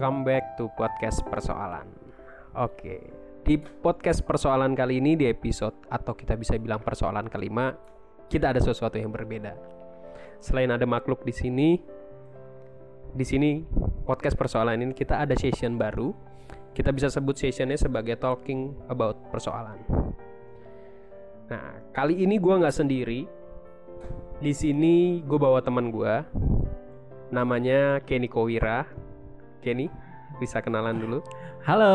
welcome back to podcast persoalan. Oke, di podcast persoalan kali ini di episode atau kita bisa bilang persoalan kelima, kita ada sesuatu yang berbeda. Selain ada makhluk di sini, di sini podcast persoalan ini kita ada session baru. Kita bisa sebut sessionnya sebagai talking about persoalan. Nah, kali ini gua nggak sendiri. Di sini gue bawa teman gua, namanya Kenny Kowira. Kenny, bisa kenalan dulu? Halo.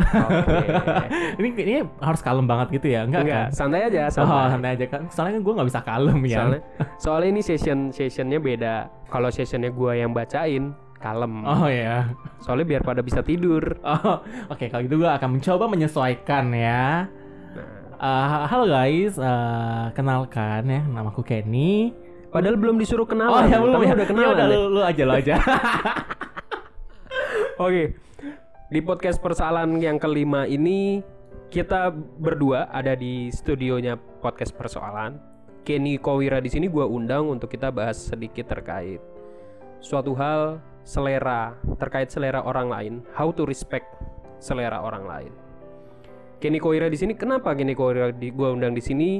Oke. ini ini harus kalem banget gitu ya? Enggak, Enggak, kan? santai aja, Oh, santai. santai aja kan. Soalnya kan gue nggak bisa kalem ya. Soalnya, soalnya ini session sessionnya beda. Kalau sessionnya gua yang bacain, kalem. Oh ya. Soalnya biar pada bisa tidur. Oh, oke kalau gitu gue akan mencoba menyesuaikan ya. Eh, halo guys, Eh, kenalkan ya, namaku Kenny. padahal belum disuruh Oh kenalan. ya belum ya. udah Ya kenalan. udah deh. lu, lu aja lu aja. Oke. Di podcast persoalan yang kelima ini kita berdua ada di studionya podcast persoalan. Kenny Kowira di sini gua undang untuk kita bahas sedikit terkait suatu hal selera terkait selera orang lain, how to respect selera orang lain. Kenny Kowira di sini kenapa Kenny Kowira di gua undang di sini?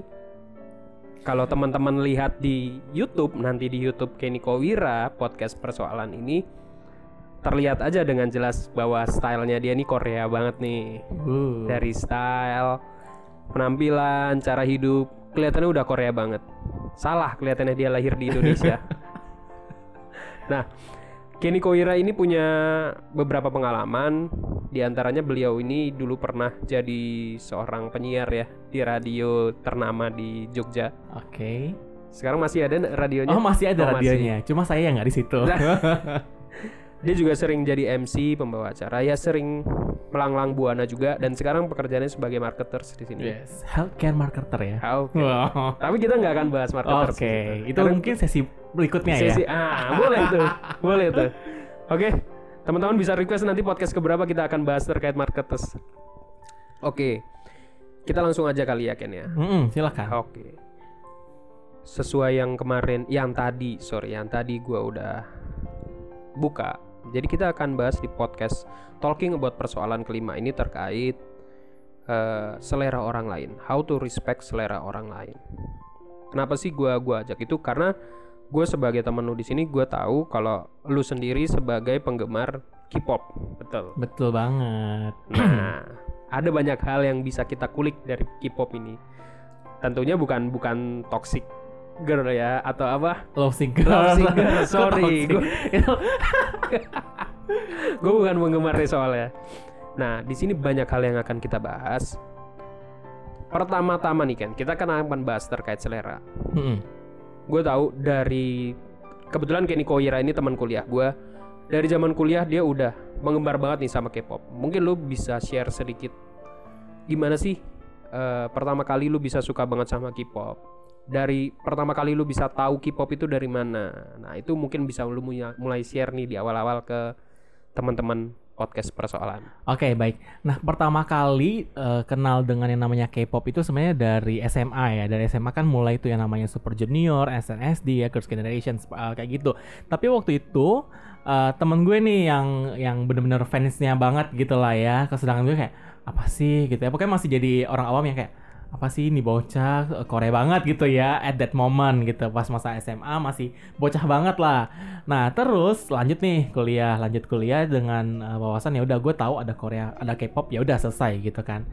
Kalau teman-teman lihat di YouTube nanti di YouTube Kenny Kowira podcast persoalan ini terlihat aja dengan jelas bahwa stylenya dia ini Korea banget nih Uh. dari style penampilan cara hidup kelihatannya udah Korea banget salah kelihatannya dia lahir di Indonesia nah Kenny Koira ini punya beberapa pengalaman di antaranya beliau ini dulu pernah jadi seorang penyiar ya di radio ternama di Jogja Oke. sekarang masih ada radionya Oh masih ada Oh, masih. radionya. Cuma saya yang nggak di situ. Dia juga sering jadi MC, pembawa acara, ya sering melanglang buana juga dan sekarang pekerjaannya sebagai marketers di sini. yes. Healthcare marketer ya. Oke. Wow. Tapi kita nggak akan bahas Oke, marketers. itu Karena mungkin sesi berikutnya sesi ya. ah boleh tuh, boleh tuh. Oke, teman-teman bisa request nanti podcast keberapa kita akan bahas terkait marketers. Oke, kita langsung aja kali ya Ken ya. Mm-mm, silakan. Oke. Sesuai yang kemarin, yang tadi, sorry, yang tadi gua udah buka. Jadi kita akan bahas di podcast talking about persoalan kelima ini terkait eh, selera orang lain, how to respect selera orang lain. Kenapa sih gua gua ajak itu? Karena gue sebagai temen lu di sini gue tahu kalau lu sendiri sebagai penggemar K-pop, betul. Betul banget. Nah, ada banyak hal yang bisa kita kulik dari K-pop ini. Tentunya bukan bukan toxic girl ya atau apa? Love singer. Love singer, sorry. Itu- Gue bukan penggemarnya soalnya. Nah, di sini banyak hal yang akan kita bahas. Pertama-tama nih kan, kita kan akan bahas terkait selera. Mm-mm. Gue tahu dari kebetulan Kenny Koira ini teman kuliah gue. Dari zaman kuliah dia udah menggemar banget nih sama K-pop. Mungkin lu bisa share sedikit gimana sih eh, pertama kali lu bisa suka banget sama K-pop? Dari pertama kali lu bisa tahu K-pop itu dari mana? Nah, itu mungkin bisa lu mulai- share nih di awal-awal ke teman-teman podcast persoalan. Oke baik. Nah pertama kali eh, kenal dengan yang namanya K-pop itu sebenarnya dari SMA ya. Dari SMA kan mulai itu yang namanya Super Junior, SNSD ya, Girls' Generation eh, kayak gitu. Tapi waktu itu eh, temen gue nih yang yang bener-bener fansnya banget gitu lah ya. Kesedangkan gue kayak apa sih gitu ya. Pokoknya masih jadi orang awam yang kayak apa sih ini bocah eh, Korea banget gitu ya at that moment gitu pas masa SMA masih bocah banget lah Nah terus lanjut nih kuliah, lanjut kuliah dengan uh, wawasan ya udah gue tahu ada Korea, ada K-pop ya udah selesai gitu kan.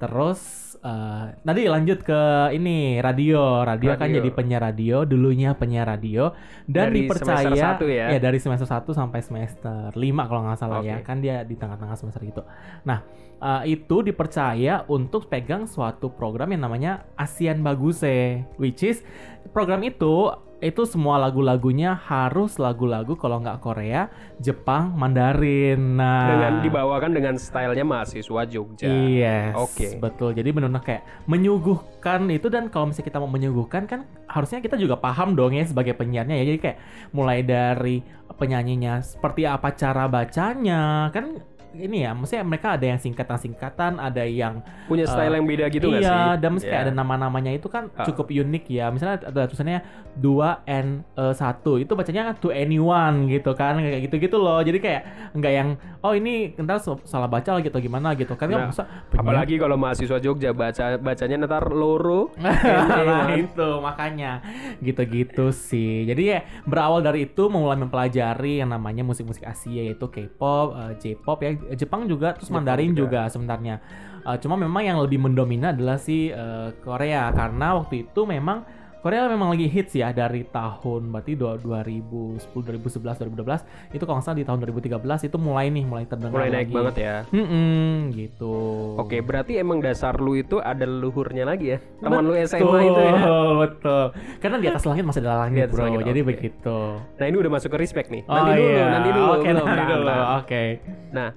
Terus uh, tadi lanjut ke ini radio, radio, kan Radio. jadi penyiar radio, dulunya penyiar radio dan Dari dipercaya semester satu ya? dari semester 1 sampai semester 5 kalau nggak salah ya, Oke. kan dia di tengah-tengah semester gitu. Nah uh, itu dipercaya untuk pegang suatu program yang namanya ASEAN Baguse, which is program itu itu semua lagu-lagunya harus lagu-lagu kalau nggak Korea, Jepang, Mandarin. Nah, Dengan dibawakan dengan stylenya mahasiswa Jogja. Yes, Oke. betul. Jadi benar-benar kayak menyuguhkan itu dan kalau misalnya kita mau menyuguhkan kan harusnya kita juga paham dong ya sebagai penyiarnya ya. Jadi kayak mulai dari penyanyinya seperti apa cara bacanya kan ini ya, maksudnya mereka ada yang singkatan-singkatan, ada yang Punya style Eh, yang beda gitu nggak sih? iya, dan meski Iya. ada nama-namanya itu kan Ah. cukup unik ya. Misalnya ada tulisannya 2 n 1 itu bacanya to anyone gitu kan kayak gitu-gitu loh. Jadi kayak nggak yang oh ini entar salah baca lagi atau gimana gitu kan Nah, bisa Apalagi kalau mahasiswa Jogja baca bacanya ntar loro. nah itu makanya gitu-gitu sih. Jadi ya berawal dari itu mulai mempelajari yang namanya musik-musik Asia yaitu K-pop, eh, J-pop ya, Jepang juga terus Jepang Mandarin juga. juga, sebenarnya. Eh, cuma memang yang lebih mendominan adalah si eh, Korea karena waktu itu memang Korea memang lagi hits ya dari tahun berarti dua- 2010, 2011, 2012 itu kalau nggak salah di tahun 2013 itu mulai nih mulai terdengar Mulai naik lagi. banget ya. Mm-mm, gitu. Oke, berarti emang dasar lu itu ada leluhurnya lagi ya? Teman lu SMA itu ya? Betul. Karena di atas langit masih ada langit, bro. langit, Jadi oke. begitu. Nah ini udah masuk ke respect nih. Oh, Nanti dulu, iya. nanti dulu. Oke, belum, nanti dulu. Oke. Nah,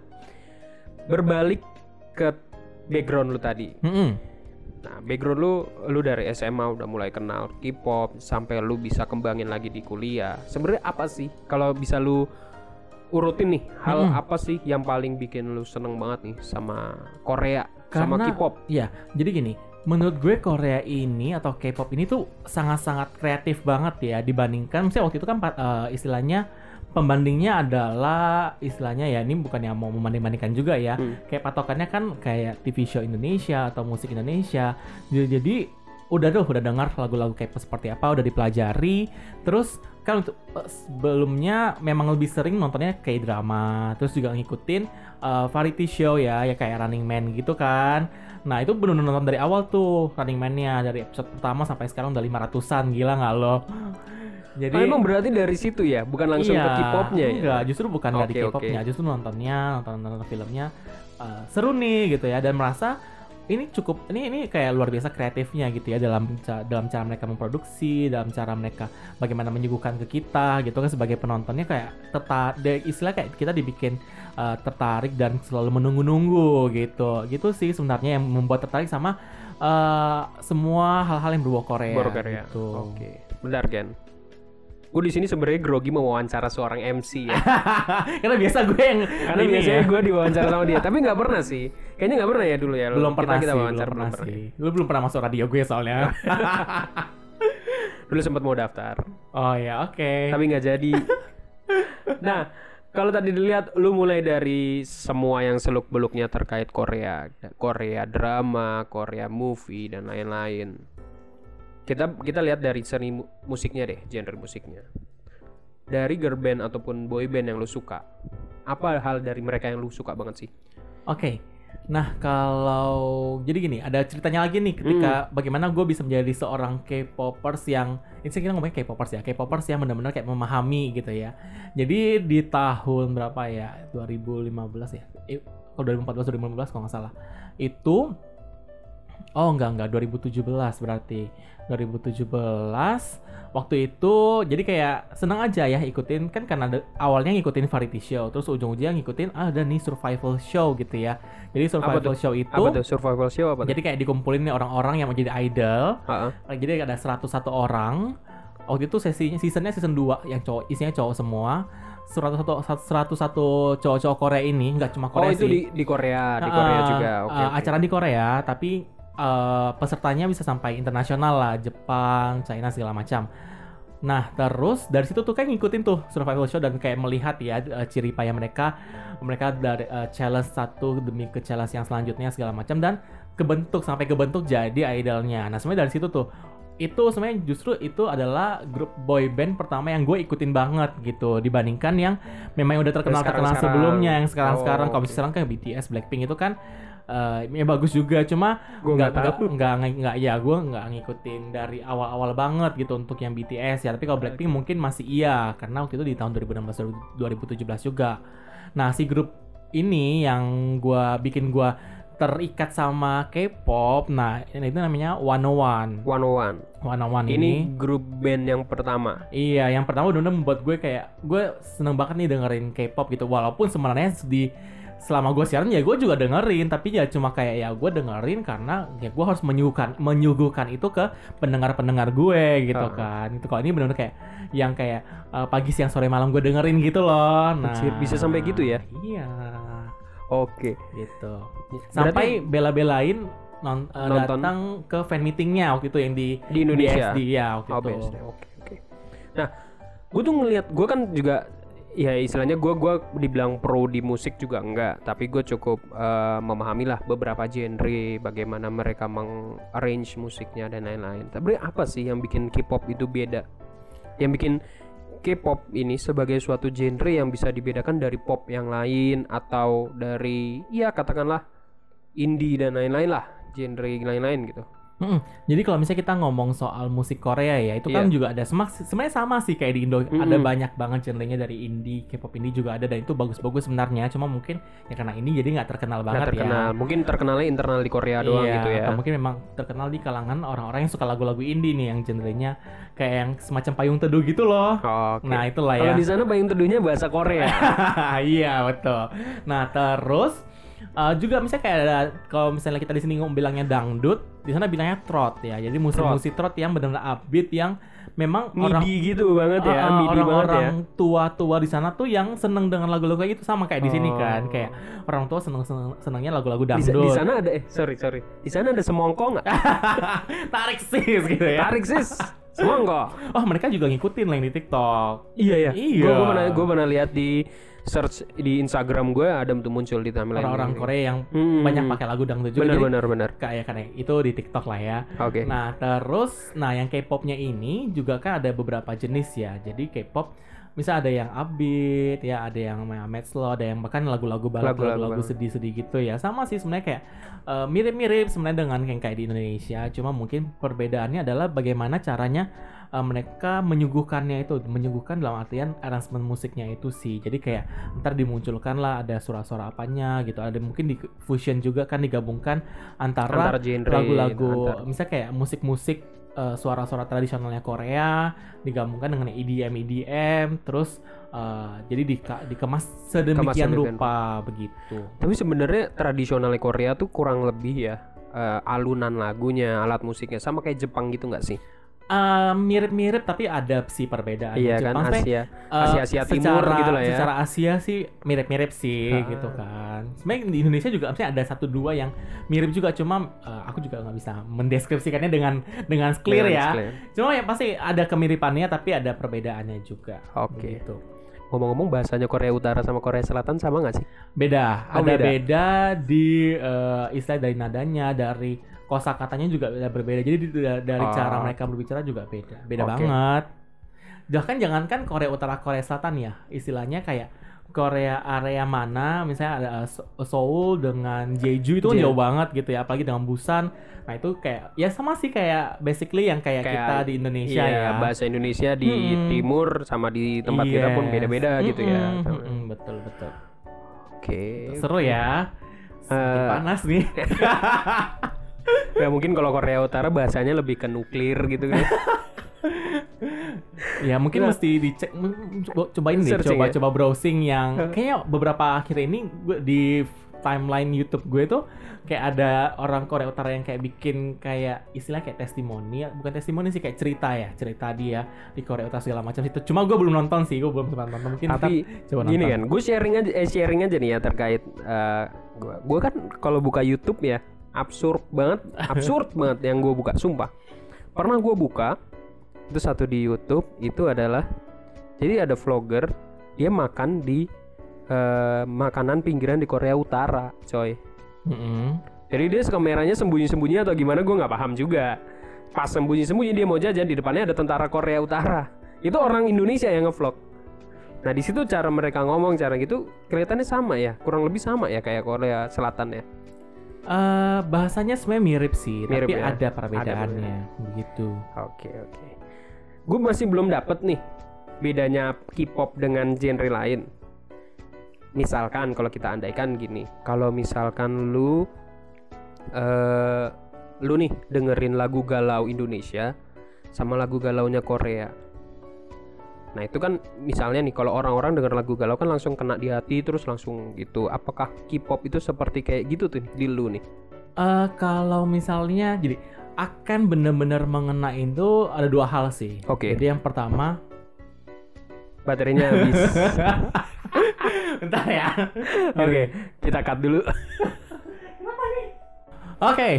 berbalik ke background lu tadi. Mm-mm. Nah, background lu lu dari SMA udah mulai kenal K-pop sampai lu bisa kembangin lagi di kuliah. Sebenarnya apa sih kalau bisa lu urutin nih, hal Mm-mm. apa sih yang paling bikin lu seneng banget nih sama Korea, sama Karena- K-pop? Iya, jadi gini, menurut gue Korea ini atau K-pop ini tuh sangat-sangat kreatif banget ya dibandingkan misalnya waktu itu kan eh, istilahnya pembandingnya adalah istilahnya ya ini bukan yang mau membanding-bandingkan juga ya. Hmm. Kayak patokannya kan kayak TV show Indonesia atau musik Indonesia. Jadi, jadi udah tuh udah dengar lagu-lagu K-pop seperti apa, udah dipelajari. Terus kan untuk eh, sebelumnya memang lebih sering nontonnya kayak drama, terus juga ngikutin eh, variety show ya, ya kayak Running Man gitu kan. Nah itu bener-bener nonton dari awal tuh Running Man-nya dari episode pertama sampai sekarang udah 500-an gila nggak lo? Jadi Oh, emang berarti dari situ ya, bukan langsung ke iya, K-popnya ya? Enggak, justru bukan dari Oke, K-popnya, oke. justru nontonnya, nonton nonton filmnya eh, seru nih gitu ya dan merasa ini cukup ini ini kayak luar biasa kreatifnya gitu ya dalam dalam cara mereka memproduksi, dalam cara mereka bagaimana menyuguhkan ke kita gitu kan sebagai penontonnya kayak tertarik istilah kayak kita dibikin eh, tertarik dan selalu menunggu-nunggu gitu. Gitu sih sebenarnya yang membuat tertarik sama eh, semua hal-hal yang berbau Korea. Baru Korea. Gitu. Oke. Bentar, Ken. Gue di sini sebenarnya grogi mau wawancara seorang MC ya. Karena biasa gue yang Karena biasanya ya. gue diwawancara sama dia, tapi nggak pernah sih. Kayaknya nggak pernah ya dulu ya. lu. belum Kita- pernah kita sih, wawancara belum pernah belum sih. Lu belum pernah masuk radio gue soalnya. Dulu sempat mau daftar, oh ya, oke. tapi nggak jadi. nah, kalau tadi dilihat lu mulai dari semua yang seluk beluknya terkait Korea, Korea drama, Korea movie dan lain-lain. Kita kita lihat dari seni mu- musiknya deh, genre musiknya. Dari girl band ataupun boy band yang lu suka. Apa hal dari mereka yang lu suka banget sih? Oke. Nah, kalau jadi gini, ada ceritanya lagi nih ketika Hmm. bagaimana gue bisa menjadi seorang K-popers yang ini kita ngomongnya K-popers ya, K-popers yang benar-benar kayak memahami gitu ya. Jadi di tahun berapa ya? 2015 ya. Eh, kalau 2014 2015 kalau nggak salah. Itu Oh enggak enggak 2017 berarti 2017 waktu itu jadi kayak seneng aja ya ikutin kan karena ada- awalnya ngikutin variety show terus ujung-ujungnya ngikutin ah, ada nih survival show gitu ya jadi survival tuh? show itu Apa tuh survival show apa tuh? jadi kayak dikumpulin nih orang-orang yang mau jadi idol Ha-ha. Eh, jadi ada 101 orang waktu itu sesinya seasonnya season 2 yang cowok isinya cowok semua 101 101 cowok-cowok Korea ini nggak cuma Oh Korea itu sih di di Korea, di Korea Uh, juga. uh, Oke. oke. acara di Korea tapi uh, pesertanya bisa sampai internasional lah Jepang China segala macam. Nah terus dari situ tuh kan ngikutin tuh survival show dan kayak melihat ya uh, ciri payah mereka. Mereka dari uh, challenge satu demi ke challenge yang selanjutnya segala macam dan kebentuk sampai kebentuk jadi idolnya. Nah sebenarnya dari situ tuh itu sebenarnya justru itu adalah grup boy band pertama yang gue ikutin banget gitu dibandingkan yang memang udah terkenal terkenal sebelumnya yang sekarang sekarang Oh, kalau misalnya sekarang kayak BTS Blackpink itu kan eh ya bagus juga cuma nggak nggak nggak ya gue nggak ngikutin dari awal-awal banget gitu untuk yang BTS ya tapi kalau Blackpink mungkin masih iya karena waktu itu di tahun 2016 2017 juga nah si grup ini yang gua bikin gua terikat sama K-pop nah ini itu namanya 101 101. 101 Ini ini grup band yang pertama. Iya, yang pertama benar-benar membuat gue kayak gue seneng banget nih dengerin K-pop gitu. Walaupun sebenarnya di selama gue siaran ya gue juga dengerin, tapi ya cuma kayak ya gue dengerin karena ya gue harus menyuguhkan menyuguhkan itu ke pendengar-pendengar gue gitu Ah. kan. Itu kalau ini benar-benar kayak yang kayak uh, pagi siang sore malam gue dengerin gitu loh. Nah, Anjir, bisa sampai gitu ya? Iya. Oke. gitu. Berarti Sampai bela-belain non, eh, Nonton. datang ke fan meetingnya waktu itu yang di di Indonesia. BSD ya waktu Oh, itu. Oke, oke. Nah, gue tuh ngelihat gue kan juga ya istilahnya gue gua dibilang pro di musik juga enggak, tapi gue cukup eh, memahami lah beberapa genre, bagaimana mereka mengarrange musiknya dan lain-lain. Tapi apa sih yang bikin K-pop itu beda? Yang bikin K-pop ini sebagai suatu genre yang bisa dibedakan dari pop yang lain atau dari ya katakanlah indie dan lain-lain lah, genre lain-lain gitu. Mm-mm. Jadi kalau misalnya kita ngomong soal musik Korea ya, itu kan Iya. juga ada semak sebenarnya sama sih kayak di Indo ada Mm-mm. banyak banget genrenya dari indie, K-pop indie juga ada dan itu bagus-bagus sebenarnya. Cuma mungkin ya karena ini jadi nggak terkenal banget terkenal, ya. mungkin terkenalnya internal di Korea doang Iya, gitu ya. atau mungkin memang terkenal di kalangan orang-orang yang suka lagu-lagu indie nih yang genrenya kayak yang semacam payung teduh gitu loh. Oke. Nah, itulah Kalau ya. di sana payung teduhnya bahasa Korea. iya betul. Nah terus uh, juga misalnya kayak ada kalau misalnya kita di sini ngomong bilangnya dangdut, di sana bilangnya trot ya. Jadi musik-musik trot yang benar-benar upbeat yang memang orang MIDI gitu banget ya, uh, banget ya. orang-orang tua-tua di sana tuh yang seneng dengan lagu-lagu kayak gitu sama kayak di sini Oh. kan kayak orang tua seneng seneng senengnya lagu-lagu Di, dangdut. di sana ada eh sorry sorry. Di sana ada semongko nggak? tarik sis gitu ya. Tarik sis. Semongko. Oh mereka juga ngikutin lah yang di TikTok. Iya ya. Iya. Gue gue pernah gue pernah lihat di search di Instagram gue ada tuh muncul di timeline. Orang-orang. Korea yang Hmm. banyak pakai lagu dangdut juga. Bener Jadi bener bener. kayak kan itu di TikTok lah ya. Oke. Nah, terus nah yang K-popnya ini juga kan ada beberapa jenis ya. Jadi K-pop misal ada yang upbeat ya, ada yang mad slow, ada yang bahkan lagu-lagu balad, Lagu-lagu sedih-sedih gitu ya. Sama sih sebenarnya kayak eh, mirip-mirip sebenarnya dengan yang kayak di Indonesia. Cuma mungkin perbedaannya adalah bagaimana caranya eh, mereka menyuguhkannya itu, menyuguhkan dalam artian arrangement musiknya itu sih. Jadi kayak ntar dimunculkan lah ada suara-suara apanya gitu. Ada mungkin di fusion juga kan digabungkan antara lagu-lagu antar- misalnya kayak musik-musik eh, suara-suara tradisionalnya Korea digabungkan dengan EDM EDM terus eh, jadi dika- dikemas sedemikian sedemikian rupa begitu. Tapi sebenarnya tradisionalnya Korea tuh kurang lebih ya eh, alunan lagunya, alat musiknya sama kayak Jepang gitu nggak sih? Mirip-mirip tapi ada sih perbedaan. Iya kan Jepang teh, Asia. eh, Asia-Asia Timur secara- gitu lah ya. Secara Asia sih mirip-mirip sih Ah. gitu kan. Sebenarnya di Indonesia juga maksudnya ada satu dua yang mirip juga cuma eh, aku juga nggak bisa mendeskripsikannya dengan dengan clear ya. clear. Cuma ya pasti ada kemiripannya tapi ada perbedaannya juga. Oke. Gitu. Ngomong-ngomong bahasanya Korea Utara sama Korea Selatan sama nggak sih? Beda, Oh, ada beda. beda, di eh, istilah dari nadanya, dari kosakatanya juga beda berbeda. Jadi di- da- dari Oh. cara mereka berbicara juga beda. Beda Oke. banget. Bahkan jangankan Korea Utara, Korea Selatan ya, istilahnya kayak Korea area mana, misalnya ada eh, Seoul dengan Jeju itu kan jauh banget gitu ya, apalagi dengan Busan. Nah itu kayak ya sama sih kayak basically yang kayak, Kayak- kita di Indonesia Iya, ya. bahasa Indonesia di Mm-mm. timur sama di tempat kita pun Yes. beda-beda gitu ya. Mm-mm, betul betul. Oke. Seru ya. Eh, panas nih. Ya mungkin kalau Korea Utara bahasanya lebih ke nuklir gitu kan. Ya mungkin Nah. mesti dicek cobain deh coba ya? coba browsing yang kayaknya beberapa akhir ini gue di timeline YouTube gue tuh kayak ada orang Korea Utara yang kayak bikin kayak istilah kayak testimoni bukan testimoni sih kayak cerita ya cerita dia di Korea Utara segala macam itu cuma gue belum nonton sih gue belum sempat nonton mungkin Tapi coba gini nonton. kan, gue sharing aja, eh, sharing aja nih ya terkait eh, gue. Gue kan kalau buka YouTube ya absurd banget, absurd banget yang gue buka, sumpah. Pernah gue buka itu satu di YouTube itu adalah jadi ada vlogger dia makan di eh, makanan pinggiran di Korea Utara, coy. Mm-mm. Jadi dia kameranya sembunyi-sembunyi atau gimana gue nggak paham juga. Pas sembunyi-sembunyi dia mau jajan di depannya ada tentara Korea Utara. Itu orang Indonesia yang ngevlog. Nah di situ cara mereka ngomong cara gitu kelihatannya sama ya, kurang lebih sama ya kayak Korea Selatan ya. Eh, bahasanya sebenarnya mirip sih Mirip tapi ya? ada perbedaannya begitu. Oke oke. Gue masih belum dapet nih bedanya K-pop dengan genre lain. Misalkan kalau kita andaikan gini, kalau misalkan lu eh lu nih dengerin lagu galau Indonesia sama lagu galaunya Korea. Nah itu kan misalnya nih kalau orang-orang denger lagu galau kan langsung kena di hati terus langsung gitu. Apakah K-pop itu seperti kayak gitu tuh di lu nih? Eh kalau misalnya jadi akan bener-bener mengena itu ada dua hal sih. Oke. Jadi yang pertama Baterainya habis. Bentar ya. Oke, kita cut dulu. Oke.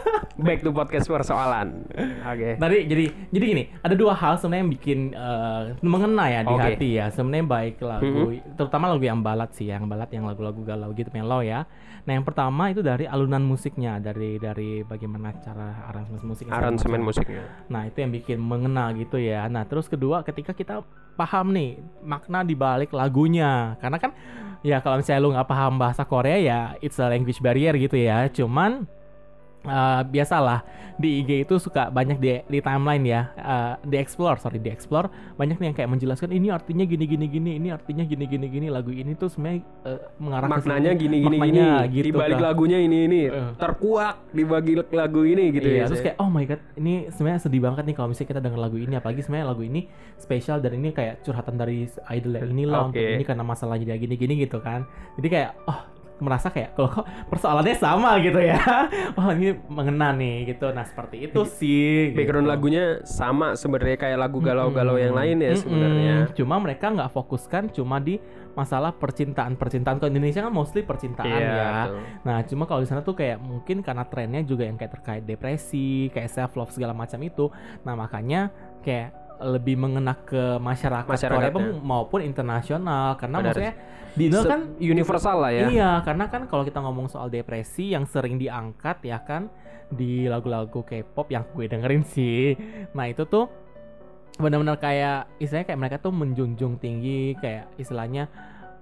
Back to podcast persoalan. Oke. Tadi jadi jadi gini, ada dua hal sebenarnya yang bikin eh, mengena ya di Oke. hati ya. Sebenarnya baik lagu, terutama lagu yang balad sih, yang balad yang lagu-lagu galau gitu mellow ya. Nah, yang pertama itu dari alunan musiknya, dari dari bagaimana cara aransemen musik Aransemen musiknya. Nah, itu yang bikin mengena gitu ya. Nah, terus kedua ketika kita paham nih makna di balik lagunya. Karena kan ya kalau misalnya lu nggak paham bahasa Korea ya it's a language barrier gitu ya. Cuman eh, biasalah di IG itu suka banyak di, di timeline ya eh, di explore sorry di explore banyak nih yang kayak menjelaskan ini artinya gini gini gini ini artinya gini gini gini lagu ini tuh sebenarnya eh, mengarah ke Maknanya sini. gini gini gini. Maknanya gitu di balik kan. lagunya ini ini Eh. terkuak di balik lagu ini gitu iya, ya. terus kayak oh my god, ini sebenarnya sedih banget nih kalau misalnya kita denger lagu ini apalagi sebenarnya lagu ini spesial dan ini kayak curhatan dari idol yang ini loh untuk ini karena masalahnya dia gini-gini gitu kan. Jadi kayak oh merasa kayak kalau kok persoalannya sama gitu ya. oh ini mengena nih gitu. Nah, seperti itu sih. Background gitu. lagunya sama sebenarnya kayak lagu galau-galau yang lain ya sebenarnya. Cuma mereka nggak fokuskan cuma di masalah percintaan-percintaan. Kalau Indonesia kan mostly percintaan Iya, ya. betul. Nah, cuma kalau di sana tuh kayak mungkin karena trennya juga yang kayak terkait depresi, kayak self love segala macam itu. Nah, makanya kayak lebih mengena ke masyarakat Korea Masyarakatnya. pun- maupun internasional karena maksudnya di Indo Se- kan universal lah ya. Iya, karena kan kalau kita ngomong soal depresi yang sering diangkat ya kan di lagu-lagu K-pop yang gue dengerin sih. Nah, itu tuh benar-benar kayak istilahnya kayak mereka tuh menjunjung tinggi kayak istilahnya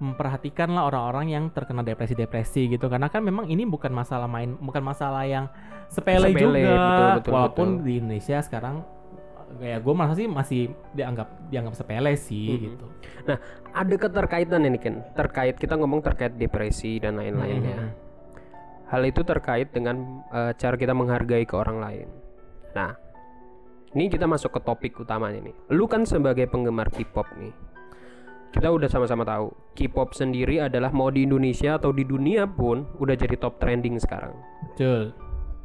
memperhatikan lah orang-orang yang terkena depresi-depresi gitu karena kan memang ini bukan masalah main bukan masalah yang sepele, Sepele, juga betul, betul, walaupun betul. di Indonesia sekarang ya gue merasa sih masih dianggap dianggap sepele sih Mhm. gitu Ada keterkaitan ini kan terkait kita ngomong terkait depresi dan lain-lainnya. Mhm. Hal itu terkait dengan eh, cara kita menghargai ke orang lain. Nah, ini kita masuk ke topik utamanya nih. Lu kan sebagai penggemar K-pop nih. Kita udah sama-sama tahu, K-pop sendiri adalah mau di Indonesia atau di dunia pun udah jadi top trending sekarang. betul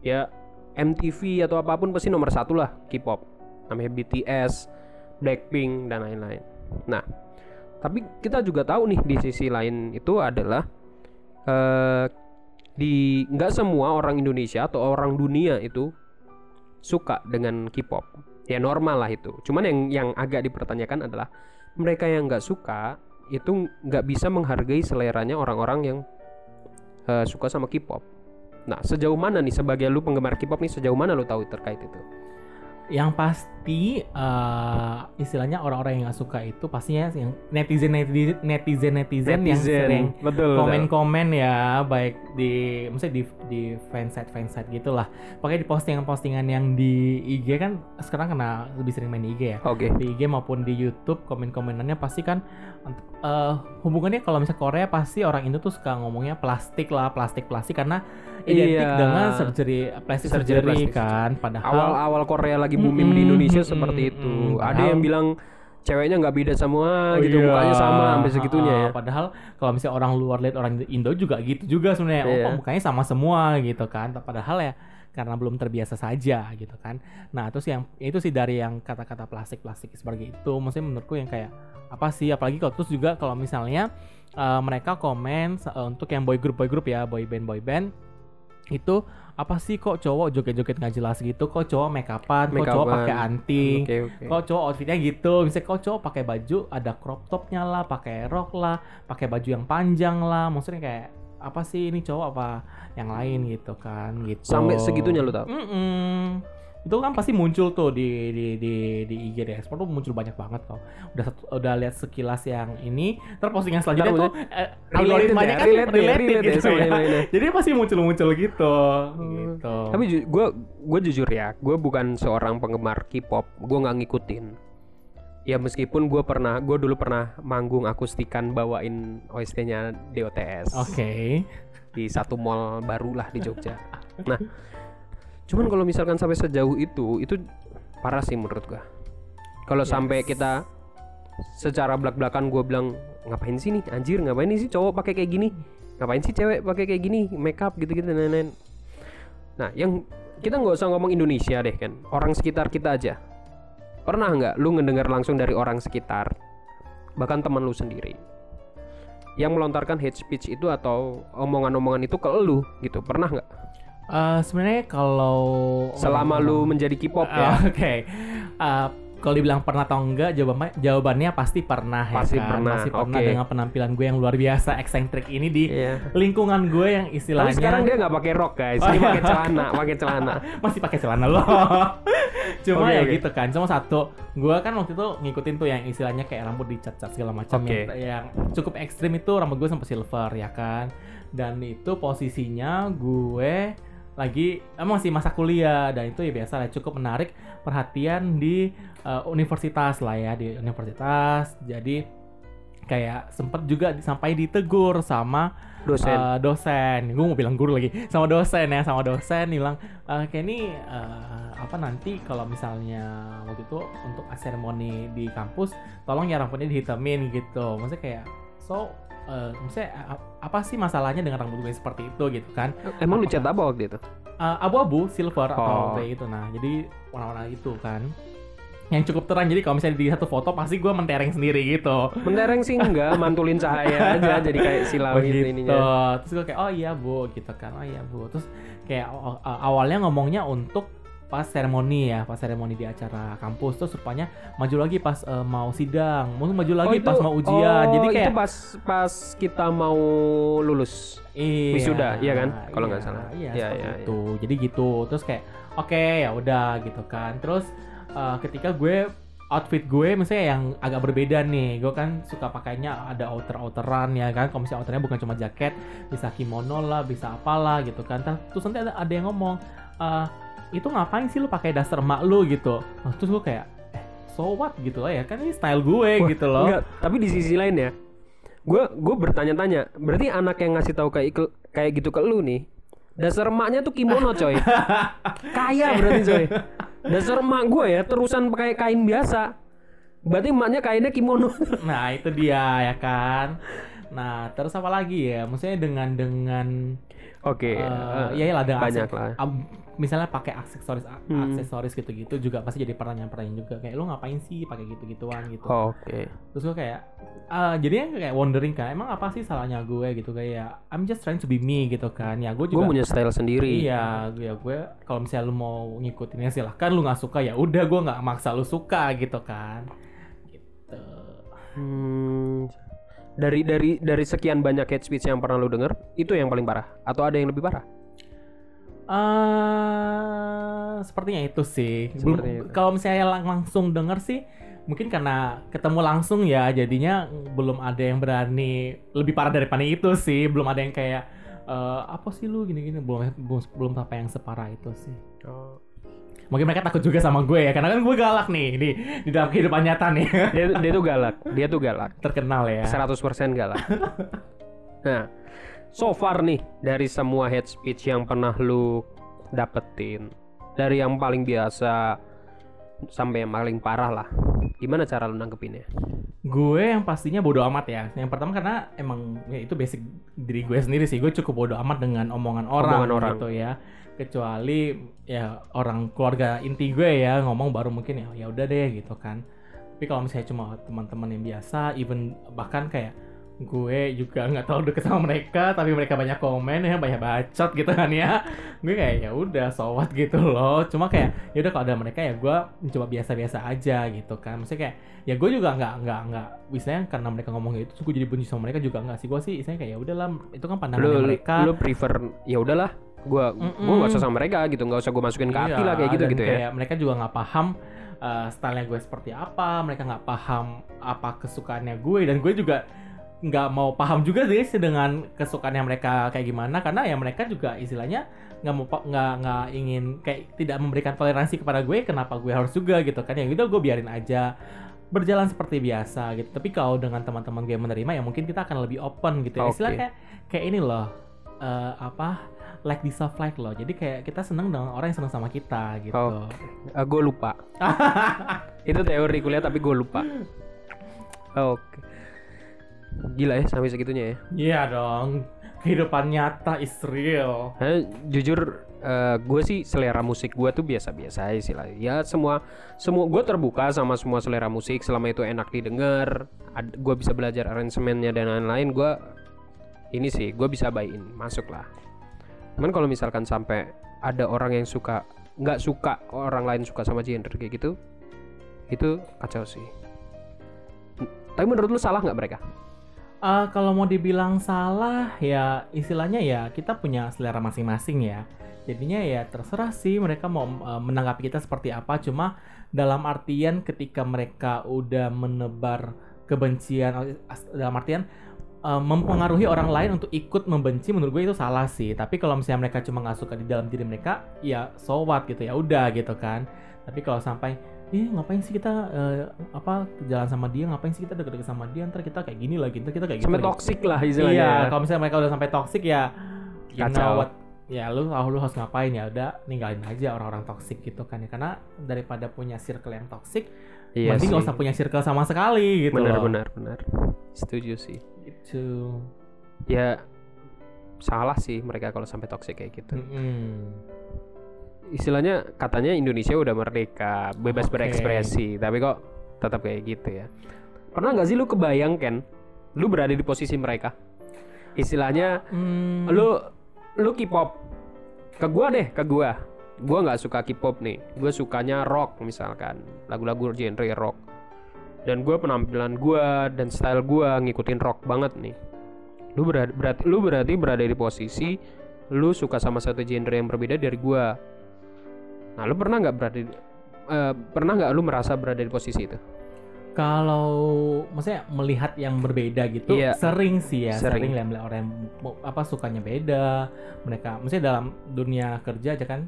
Ya MTV atau apa pun pasti nomor satu lah K-pop. Namanya BTS, Blackpink dan lain-lain. Nah, tapi kita juga tahu nih di sisi lain itu adalah eh di nggak semua orang Indonesia atau orang dunia itu suka dengan K-pop. Ya normal lah itu. Cuman yang yang agak dipertanyakan adalah mereka yang nggak suka itu nggak bisa menghargai seleranya orang-orang yang eh, suka sama K-pop. Nah, sejauh mana nih sebagai lu penggemar K-pop nih sejauh mana lu tahu terkait itu? Yang pasti eh, istilahnya orang-orang yang nggak suka itu pastinya yang netizen netizen netizen netizen, yang sering betul. komen-komen ya baik di maksudnya di di fansite fansite gitulah pakai di postingan-postingan yang di IG kan sekarang kena lebih sering main di IG ya Oke. di IG maupun di YouTube komen-komenannya pasti kan eh, hubungannya kalau misalnya Korea pasti orang Indo tuh suka ngomongnya plastik lah plastik plastik karena identik Iya. dengan surgery plastik Surgery surgery, plastik kan padahal Awal-awal Korea lagi booming di Mm-mm, Indonesia seperti itu. mm-mm. Ada yang bilang ceweknya nggak beda semua Oh gitu, iya. mukanya sama sampai segitunya ya. Ah, Padahal kalau misalnya orang luar lihat orang Indo juga gitu juga sebenarnya. Oh, Iya. mukanya sama semua gitu kan. Padahal ya karena belum terbiasa saja gitu kan. Nah, terus yang itu sih dari yang kata-kata plastik-plastik seperti itu. Maksudnya menurutku yang kayak apa sih apalagi kalau terus juga kalau misalnya eh, mereka komen eh, untuk yang boy group boy group ya, boy band boy band itu apa sih kok cowok joget-joget nggak jelas gitu kok cowok make upan kok cowok pakai anting Oke, oke. Kok cowok outfitnya gitu, misalnya kok cowok pakai baju ada crop topnya lah, pakai rok lah, pakai baju yang panjang lah, maksudnya kayak apa sih ini cowok apa yang lain gitu kan gitu. Sampai segitunya lu tahu. Mm-mm. Itu kan pasti muncul tuh di di di di IG di ekspor tuh muncul banyak banget kok. Udah satu, udah lihat sekilas yang ini, terus postingan selanjutnya Ntar tuh eh, Related algoritmanya ya, kan relate related, ya, relate ya gitu ya. lainnya. Jadi pasti muncul-muncul gitu. gitu. Tapi gue gue jujur ya, gue bukan seorang penggemar K-pop, gue nggak ngikutin. Ya meskipun gue pernah, gue dulu pernah manggung akustikan bawain OST-nya DOTS Oke. di satu mall baru lah di Jogja. Nah, cuman kalau misalkan sampai sejauh itu, itu parah sih menurut gue. Kalau Yes. sampai kita secara belak-belakan gue bilang ngapain sih nih? Anjir ngapain sih cowok pakai kayak gini? Ngapain sih cewek pakai kayak gini? Make up gitu-gitu dan lain-lain. Nah yang kita nggak usah ngomong Indonesia deh kan. Orang sekitar kita aja. Pernah nggak lu ngedengar langsung dari orang sekitar bahkan teman lu sendiri yang melontarkan hate speech itu atau omongan-omongan itu ke lu gitu? Pernah nggak Eh, sebenarnya kalau selama lu menjadi K-pop ya Ah, Oke. Eh, kalau dibilang pernah atau enggak, jawabannya jawabannya pasti pernah Pasti ya kan. pernah, Pasti pernah oke. dengan penampilan gue yang luar biasa, eksentrik ini di Iya. lingkungan gue yang tapi istilahnya sekarang dia nggak pakai rok guys Oh, dia pakai celana pakai celana masih pakai celana loh. Cuma Oke, ya oke. gitu kan. Cuma satu, gue kan waktu itu ngikutin tuh yang istilahnya kayak rambut dicat-cat segala macam Oke. yang, yang cukup ekstrim itu rambut gue sampai silver ya kan. Dan itu posisinya gue lagi emang masih masa kuliah. Dan itu ya biasa lah cukup menarik perhatian di eh, universitas lah ya di universitas. Jadi kayak sempet juga sampai ditegur sama dosen. Eh, dosen, gue mau bilang guru lagi, sama dosen ya, sama dosen. Bilang, "Eh, kayak ini eh, apa nanti kalau misalnya waktu itu untuk seremoni di kampus, tolong ya rambutnya dihitamin gitu, maksudnya kayak so, eh, maksudnya a- apa sih masalahnya dengan rambut gue seperti itu gitu kan? emang lu cat apa waktu itu Eh, abu-abu, silver Oh. atau grey itu, nah jadi warna-warna itu kan, yang cukup terang, jadi kalau misalnya di satu foto pasti gue mentereng sendiri gitu. mentereng sih enggak mantulin cahaya aja jadi kayak silau gitu gitu. ininya Terus gue kayak oh iya bu gitu kan. Oh iya bu. Terus kayak aw- aw- awalnya ngomongnya untuk pas seremoni ya, pas seremoni di acara kampus terus rupanya maju lagi pas eh, mau sidang, mau maju lagi Oh, pas mau ujian. Jadi oh, kayak itu pas pas kita mau lulus iya, wisuda, iya kan? Kalau nggak iya, salah. Iya, Iya, iya, iya. itu. Jadi gitu. Terus kayak oke ya udah gitu kan. Terus eh, ketika gue outfit gue misalnya yang agak berbeda nih gue kan suka pakainya ada outer outeran ya kan kalau misalnya outernya bukan cuma jaket bisa kimono lah bisa apalah gitu kan Ter- terus nanti ada, ada yang ngomong "Eh, itu ngapain sih lu pakai dasar emak lu? gitu. Nah, terus gue kayak eh so what? gitu lah ya. Kan ini style gue Wah, gitu loh. Enggak, tapi di sisi lain ya, gue gue bertanya-tanya, berarti anak yang ngasih tahu kayak kayak gitu ke lu nih, dasar emaknya tuh kimono coy, kaya berarti coy, dasar emak gue ya terusan pakai kain biasa, berarti emaknya kainnya kimono. Nah itu dia ya kan. Nah terus apa lagi ya? Maksudnya dengan dengan Oke, eh, eh, ya lah dengan banyak lah. am- misalnya pakai aksesoris Hmm. aksesoris gitu-gitu juga pasti jadi pertanyaan-pertanyaan juga kayak lu ngapain sih pakai gitu-gituan gitu. Oke, Terus gue kayak eh, jadinya kayak wondering kan emang apa sih salahnya gue gitu kayak I'm just trying to be me gitu kan. Ya gue gue juga punya style sendiri. Iya, gue ya gue kalau misalnya lu mau ngikutinnya silahkan lu nggak suka ya udah gue nggak maksa lu suka gitu kan. Gitu. Hmm, dari dari dari sekian banyak hate speech yang pernah lu denger, itu yang paling parah atau ada yang lebih parah? eh sepertinya itu sih. Belum Sepertinya itu. kalau misalnya lang- langsung denger sih mungkin karena ketemu langsung ya jadinya belum ada yang berani lebih parah daripada itu sih. Belum ada yang kayak eh, apa sih lu gini-gini belum belum belum sampai yang separah itu sih. Mungkin mereka takut juga sama gue ya karena kan gue galak nih di di dalam kehidupan nyata nih. Dia dia tuh galak, dia tuh galak. Terkenal ya. 100% galak. nah, so far nih dari semua hate speech yang pernah lu dapetin, dari yang paling biasa sampai yang paling parah lah. Gimana cara lu nanggepinnya? Gue yang pastinya bodoh amat ya. Yang pertama karena emang ya itu basic diri gue sendiri sih. Gue cukup bodoh amat dengan omongan orang, Omongan orang. gitu ya. Kecuali ya orang keluarga inti gue ya ngomong baru mungkin ya ya udah deh gitu kan. Tapi kalau misalnya cuma teman-teman yang biasa, even bahkan kayak gue juga nggak tahu deket sama mereka tapi mereka banyak komen ya banyak bacot gitu kan ya. Gue kayak ya udah so what? gitu loh. Cuma kayak ya udah kalau ada mereka ya gue mencoba biasa-biasa aja gitu kan. Maksudnya kayak ya gue juga nggak nggak nggak misalnya karena mereka ngomong gitu terus gue jadi benci sama mereka juga nggak sih. Gue sih misalnya kayak ya udahlah itu kan pandangan Lu mereka. lu prefer ya udahlah, gua gua Mm-mm. nggak usah sama mereka gitu, nggak usah gua masukin ke hati Iya, lah kayak gitu gitu ya. kayak mereka juga nggak paham uh, stylenya gue seperti apa mereka nggak paham apa kesukaannya gue dan gue juga nggak mau paham juga sih dengan kesukaannya mereka kayak gimana karena ya mereka juga istilahnya nggak mau nggak nggak ingin kayak tidak memberikan toleransi kepada gue kenapa gue harus juga gitu kan ya gitu gue biarin aja berjalan seperti biasa gitu tapi kalau dengan teman-teman gue yang menerima ya mungkin kita akan lebih open gitu ya Oke. istilah kayak kayak ini loh eh, apa like di soft like loh jadi kayak kita seneng dengan orang yang seneng sama kita gitu Ah, gue lupa. Itu teori kuliah tapi gue lupa. Oke. Gila ya sampai segitunya ya. Iya dong. kehidupan nyata is real. Nah, jujur gue sih selera musik gue tuh biasa-biasa aja sih lah. Ya semua semua gue terbuka sama semua selera musik selama itu enak didengar. Gue bisa belajar aransemennya dan lain-lain. Gue ini sih gue bisa buy-in masuk lah. Cuman kalau misalkan sampai ada orang yang suka nggak suka orang lain suka sama genre kayak gitu, itu kacau sih. Tapi menurut lu salah nggak mereka? Uh, kalau mau dibilang salah ya istilahnya ya kita punya selera masing-masing ya. Jadinya ya terserah sih mereka mau uh, menanggapi kita seperti apa. Cuma dalam artian ketika mereka udah menebar kebencian dalam artian uh, mempengaruhi orang lain untuk ikut membenci menurut gue itu salah sih. Tapi kalau misalnya mereka cuma nggak suka di dalam diri mereka ya so what gitu ya udah gitu kan. Tapi kalau sampai Ih ngapain sih kita uh, apa jalan sama dia ngapain sih kita deket-deket sama dia ntar kita kayak gini lagi ntar kita kayak sampai gitu toxic lah istilahnya iya ya. kalau misalnya mereka udah sampai toxic ya you Kacau. know what ya lu lu harus ngapain ya udah ninggalin aja orang-orang toxic gitu kan ya karena daripada punya circle yang toxic Iya mending nggak usah punya circle sama sekali gitu benar loh. benar benar. Setuju sih. gitu Ya salah sih mereka kalau sampai toxic kayak gitu. Mm-mm. Istilahnya katanya Indonesia udah merdeka, bebas Oke. berekspresi, tapi kok tetap kayak gitu ya. Pernah nggak sih lu kebayang Ken, lu berada di posisi mereka? Istilahnya Hmm, lu lu K-pop ke gua deh ke gua gua nggak suka K-pop nih. Gue sukanya rock misalkan. Lagu-lagu genre rock. Dan gua penampilan gua dan style gua ngikutin rock banget nih. Lu berarti, berarti lu berarti berada di posisi lu suka sama satu genre yang berbeda dari gua. Nah lu pernah nggak berada di- eh, pernah nggak lu merasa berada di posisi itu? Kalau maksudnya melihat yang berbeda gitu Iya. sering sih ya Sering. sering, lihat orang yang apa sukanya beda. Mereka maksudnya dalam dunia kerja aja kan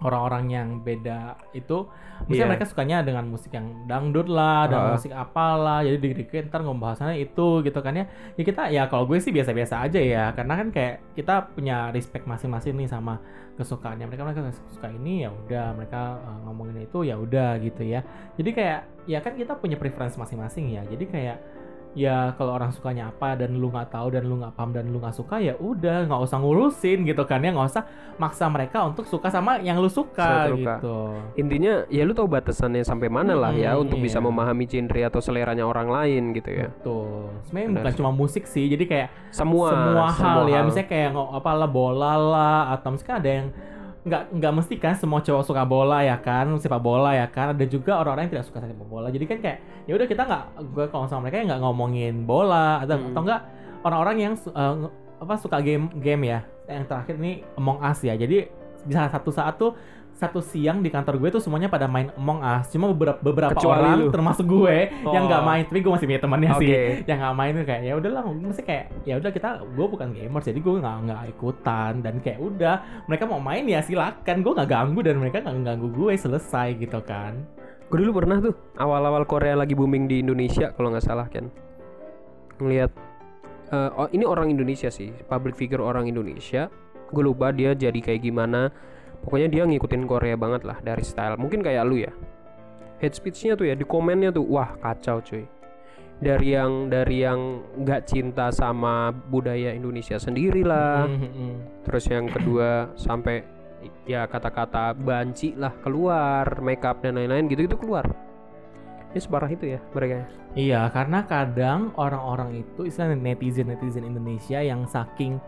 orang-orang yang beda itu misalnya Iya. mereka sukanya dengan musik yang dangdut lah dan musik apalah jadi dikit-dikit ntar ngebahasnya itu gitu kan ya. Ya kita ya kalau gue sih biasa-biasa aja ya karena kan kayak kita punya respect masing-masing nih sama kesukaannya. Mereka mereka suka ini ya udah. Mereka uh, ngomongin itu ya udah gitu ya. Jadi kayak ya kan kita punya preference masing-masing ya. Jadi kayak ya kalau orang sukanya apa dan lu nggak tahu dan lu nggak paham dan lu nggak suka ya udah nggak usah ngurusin gitu kan ya nggak usah maksa mereka untuk suka sama yang lu suka gitu intinya ya lu tahu batasannya sampai mana lah ya untuk bisa iya. memahami genre atau seleranya orang lain gitu ya Betul. Sebenarnya Benar bukan cuma musik sih, jadi kayak semua semua, hal ya. hal. Misalnya kayak ngo- apalah bola lah atau misalnya ada yang nggak nggak mesti kan semua cowok suka bola ya kan, sepak bola ya kan. Ada juga orang-orang yang tidak suka sepak bola. Jadi kan kayak ya udah kita nggak gue kalau sama mereka ya nggak ngomongin bola atau Hmm. atau enggak orang-orang yang nge- apa suka game game ya. Yang terakhir ini Among Us ya. Jadi bisa satu saat tuh satu siang di kantor gue tuh semuanya pada main Among Us. Cuma beberapa beberapa Kecuali orang lu. termasuk gue yang nggak Oh. main. Tapi gue masih punya temannya Oke. sih yang nggak main tuh kayak ya udahlah mesti kayak ya udah kita gue bukan gamers jadi gue nggak nggak ikutan dan kayak udah mereka mau main ya silakan gue nggak ganggu dan mereka nggak ganggu gue selesai gitu kan Gue dulu pernah tuh awal-awal Korea lagi booming di Indonesia kalau nggak salah kan ngelihat eh, oh ini orang Indonesia sih public figure orang Indonesia gue lupa dia jadi kayak gimana pokoknya dia ngikutin Korea banget lah dari style. Mungkin kayak lu ya. Head speechnya tuh ya di komennya tuh wah kacau cuy. Dari yang dari yang nggak cinta sama budaya Indonesia sendiri lah Mm, mm, mm. terus yang kedua sampai ya kata-kata banci lah keluar makeup dan lain-lain gitu itu keluar. Ini separah itu ya mereka iya karena kadang orang-orang itu istilahnya netizen netizen Indonesia yang saking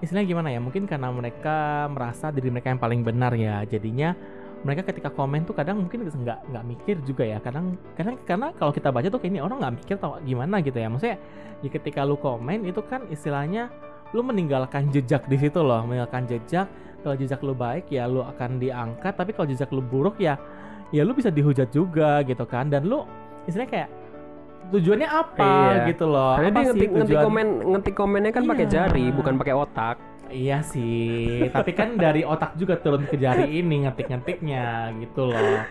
istilahnya gimana ya mungkin karena mereka merasa diri mereka yang paling benar ya jadinya mereka ketika komen tuh kadang mungkin nggak nggak mikir juga ya kadang kadang karena kalau kita baca tuh kayak ini orang nggak mikir tau gimana gitu ya maksudnya ya ketika lu komen itu kan istilahnya lu meninggalkan jejak di situ loh meninggalkan jejak kalau jejak lu baik ya lu akan diangkat tapi kalau jejak lu buruk ya ya lu bisa dihujat juga gitu kan dan lu istilahnya kayak tujuannya apa Iya. gitu loh karena apa dia ngetik, ngetik komen ngetik komennya kan pakai Iya. jari bukan pakai otak Iya sih, tapi kan dari otak juga turun ke jari ini ngetik-ngetiknya gitu loh.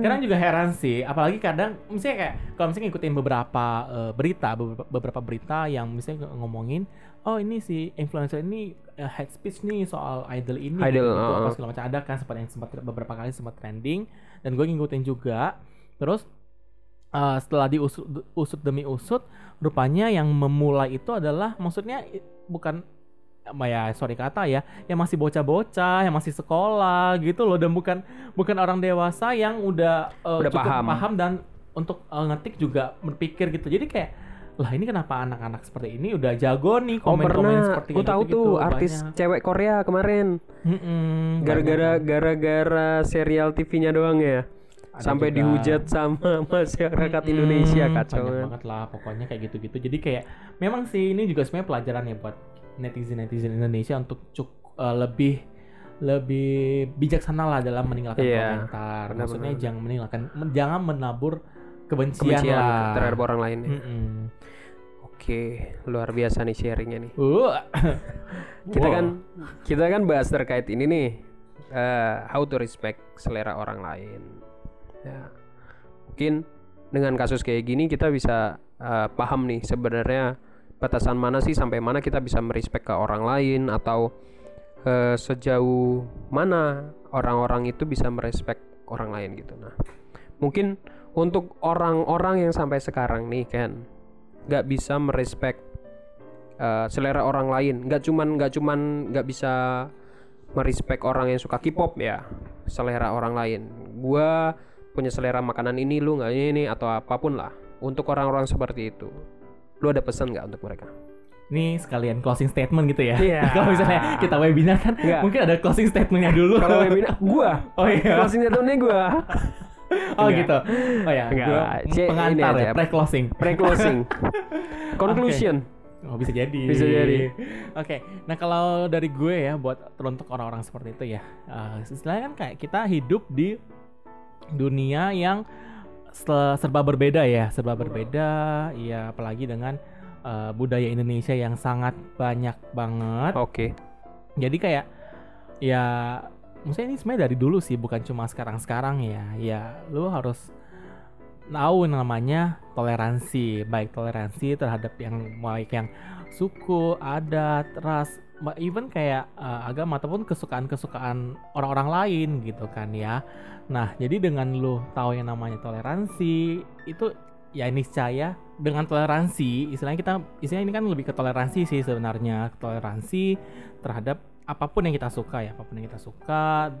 Kadang juga heran sih, apalagi kadang misalnya kayak kalau misalnya ngikutin beberapa eh, berita, beberapa, beberapa berita yang misalnya ngomongin, oh ini si influencer ini eh, head speech nih soal idol ini, Idol, gitu, uh-uh. apa segala macam ada kan sempat yang sempat beberapa kali sempat trending dan gue ngikutin juga. Terus eh, setelah diusut usut demi usut, rupanya yang memulai itu adalah maksudnya bukan ya sorry kata ya yang masih bocah-bocah yang masih sekolah gitu loh dan bukan bukan orang dewasa yang udah, uh, Udah cukup paham. dan untuk uh, ngetik juga berpikir gitu jadi kayak lah ini kenapa anak-anak seperti ini udah jago nih Oh komen-komen pernah, seperti gue tahu gitu-gitu, tuh artis banyak. cewek Korea kemarin gara-gara banyak. gara-gara serial TV-nya doang ya Ada sampai juga. dihujat sama masyarakat Mm-mm, Indonesia kacau banyak kan. banget lah pokoknya kayak gitu-gitu jadi kayak memang sih ini juga sebenarnya pelajaran ya buat netizen netizen Indonesia untuk cuk uh, lebih lebih bijaksana lah dalam meninggalkan Iya, komentar benar-benar. maksudnya jangan meninggalkan men- jangan menabur kebencian, Kebencian lah terhadap orang lain. ya. Mm-mm. Oke, luar biasa nih sharingnya nih. Uh. Kita Wow. kan kita kan bahas terkait ini nih, eh, how to respect selera orang lain. Ya, mungkin dengan kasus kayak gini kita bisa eh, paham nih sebenarnya batasan mana sih sampai mana kita bisa merespek ke orang lain atau eh, sejauh mana orang-orang itu bisa merespek orang lain gitu. Nah, mungkin untuk orang-orang yang sampai sekarang nih kan nggak bisa merespek uh, selera orang lain. Nggak cuman nggak cuman nggak bisa merespek orang yang suka K-pop ya selera orang lain. Gua punya selera makanan ini lu nggak ini atau apa pun lah. Untuk orang-orang seperti itu. Lu ada pesan nggak untuk mereka? Ini sekalian closing statement gitu ya? Iya. kalau misalnya kita webinar kan Nggak. mungkin ada closing statementnya dulu. Kalau webinar gua. Oh iya. Closing statementnya gua. Oh Enggak. gitu. Oh ya Enggak, gua C- pengantar ya pre closing pre closing conclusion. Oh bisa jadi. Bisa jadi. Oke, nah kalau dari gue ya buat untuk orang-orang seperti itu ya, uh, istilahnya kan kayak kita hidup di dunia yang se- serba berbeda ya, serba berbeda, ya apalagi dengan uh, budaya Indonesia yang sangat banyak banget. oke Jadi kayak ya, maksudnya ini sebenarnya dari dulu sih, bukan cuma sekarang-sekarang ya. Ya, lu harus tahu namanya toleransi, baik toleransi terhadap yang baik yang suku, adat, ras, even kayak uh, agama ataupun kesukaan-kesukaan orang-orang lain gitu kan ya. Nah, jadi dengan lu tahu yang namanya toleransi itu ya niscaya dengan toleransi, istilahnya kita istilahnya ini kan lebih ke toleransi sih sebenarnya, toleransi terhadap apa pun yang kita suka ya, apa pun yang kita suka,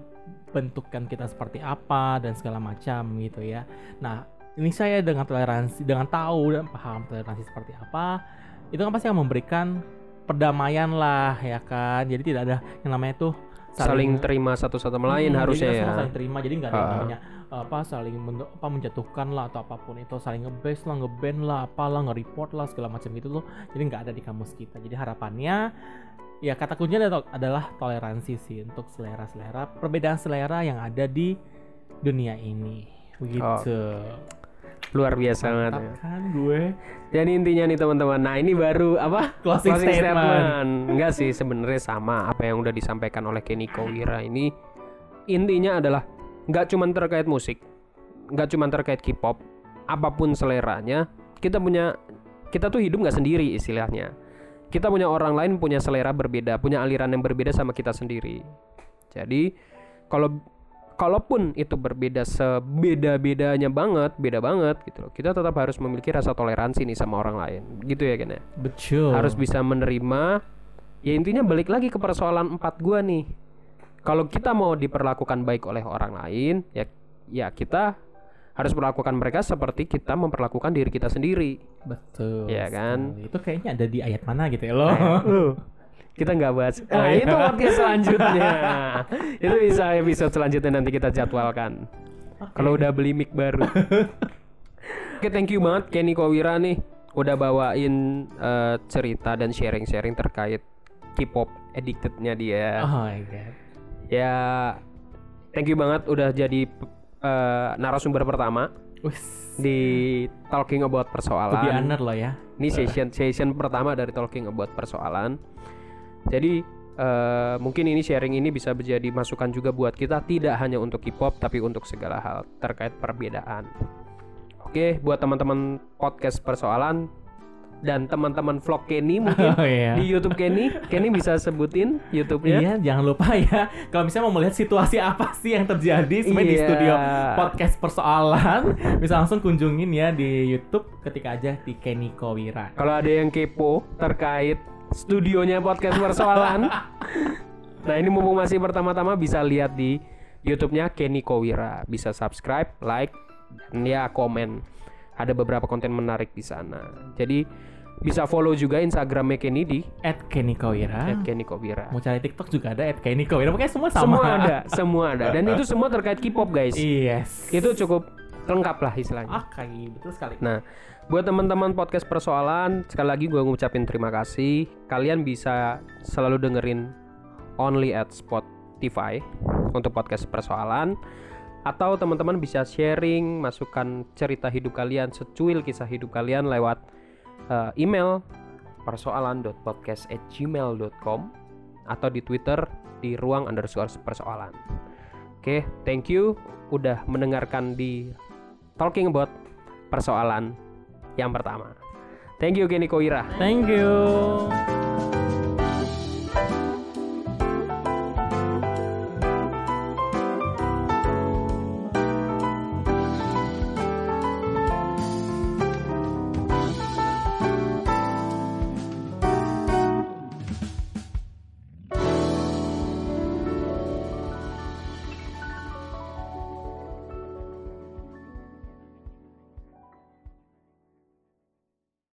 bentukan kita seperti apa dan segala macam gitu ya. Nah, ini saya dengan toleransi, dengan tahu dan paham toleransi seperti apa, itu kan pasti akan memberikan perdamaian lah ya kan. Jadi tidak ada yang namanya tuh saling terima satu sama lain Hmm, harusnya jadi kita ya. saling terima jadi nggak ada yang Ah. namanya apa saling men- apa menjatuhkan lah atau apa pun itu saling ngebase lah ngeban lah apalah nge-report lah segala macam gitu loh. Jadi nggak ada di kamus kita. Jadi harapannya ya kata kuncinya adalah, adalah toleransi sih untuk selera-selera perbedaan selera yang ada di dunia ini. Begitu luar biasa banget ya. Kan gue Jadi intinya nih teman-teman. Nah ini baru apa? Closing statement. Enggak sih sebenarnya sama apa yang udah disampaikan oleh Kenny Kowira ini. Intinya adalah nggak cuman terkait musik, nggak cuman terkait K-pop, apa pun seleranya, kita punya kita tuh hidup nggak sendiri istilahnya. Kita punya orang lain punya selera berbeda, punya aliran yang berbeda sama kita sendiri. Jadi kalau kalaupun itu berbeda sebeda-bedanya banget, beda banget gitu loh. Kita tetap harus memiliki rasa toleransi nih sama orang lain. Gitu ya Ken ya. betul Harus bisa menerima ya intinya balik lagi ke persoalan empat gua nih. Kalau kita mau diperlakukan baik oleh orang lain, ya ya kita harus perlakukan mereka seperti kita memperlakukan diri kita sendiri. betul Iya kan? itu kayaknya ada di ayat mana gitu ya lo Uh, kita nggak bahas. Oh, Nah, iya. itu podcast selanjutnya. itu bisa episode selanjutnya nanti kita jadwalkan. Kalau udah beli mic baru. Oke, thank you banget Kenny Kowira nih udah bawain eh, cerita dan sharing-sharing terkait K-pop addicted-nya dia. oh my god Ya, thank you banget udah jadi eh, narasumber pertama di Talking About Persoalan. honored loh ya Ini session session pertama dari Talking About Persoalan. Jadi eh, mungkin ini sharing ini bisa menjadi masukan juga buat kita tidak hanya untuk K-pop tapi untuk segala hal terkait perbedaan. Oke, buat teman-teman podcast persoalan dan teman-teman vlog Kenny mungkin Oh iya. di YouTube Kenny, Kenny bisa sebutin YouTube-nya. Iya, jangan lupa ya. Kalau misalnya mau melihat situasi apa sih yang terjadi sebenarnya di Iya. studio podcast persoalan, bisa langsung kunjungin ya di YouTube ketika aja di Kenny Kowira. Kalau ada yang kepo terkait studionya podcast persoalan. nah ini mumpung masih pertama-tama bisa lihat di YouTube-nya Kenny Kowira. Bisa subscribe, like, dan ya komen. Ada beberapa konten menarik di sana. Jadi bisa follow juga Instagramnya Kenny di At Kenny Kawira. Kenny Kowira. Mau cari TikTok juga ada at Kenny Kawira. Pokoknya semua sama. Semua ada, semua ada. Dan itu semua terkait K-pop guys. Yes. Itu cukup lengkap lah istilahnya. Oke, betul sekali. Nah, buat teman-teman podcast persoalan, sekali lagi gue ngucapin terima kasih. Kalian bisa selalu dengerin only at Spotify untuk podcast persoalan. Atau teman-teman bisa sharing, masukkan cerita hidup kalian, secuil kisah hidup kalian lewat uh, email persoalan.podcast@gmail.com atau di Twitter di ruang underscore persoalan. Oke, thank you udah mendengarkan di Talking About persoalan yang pertama. Thank you Kenny Koira. Thank you.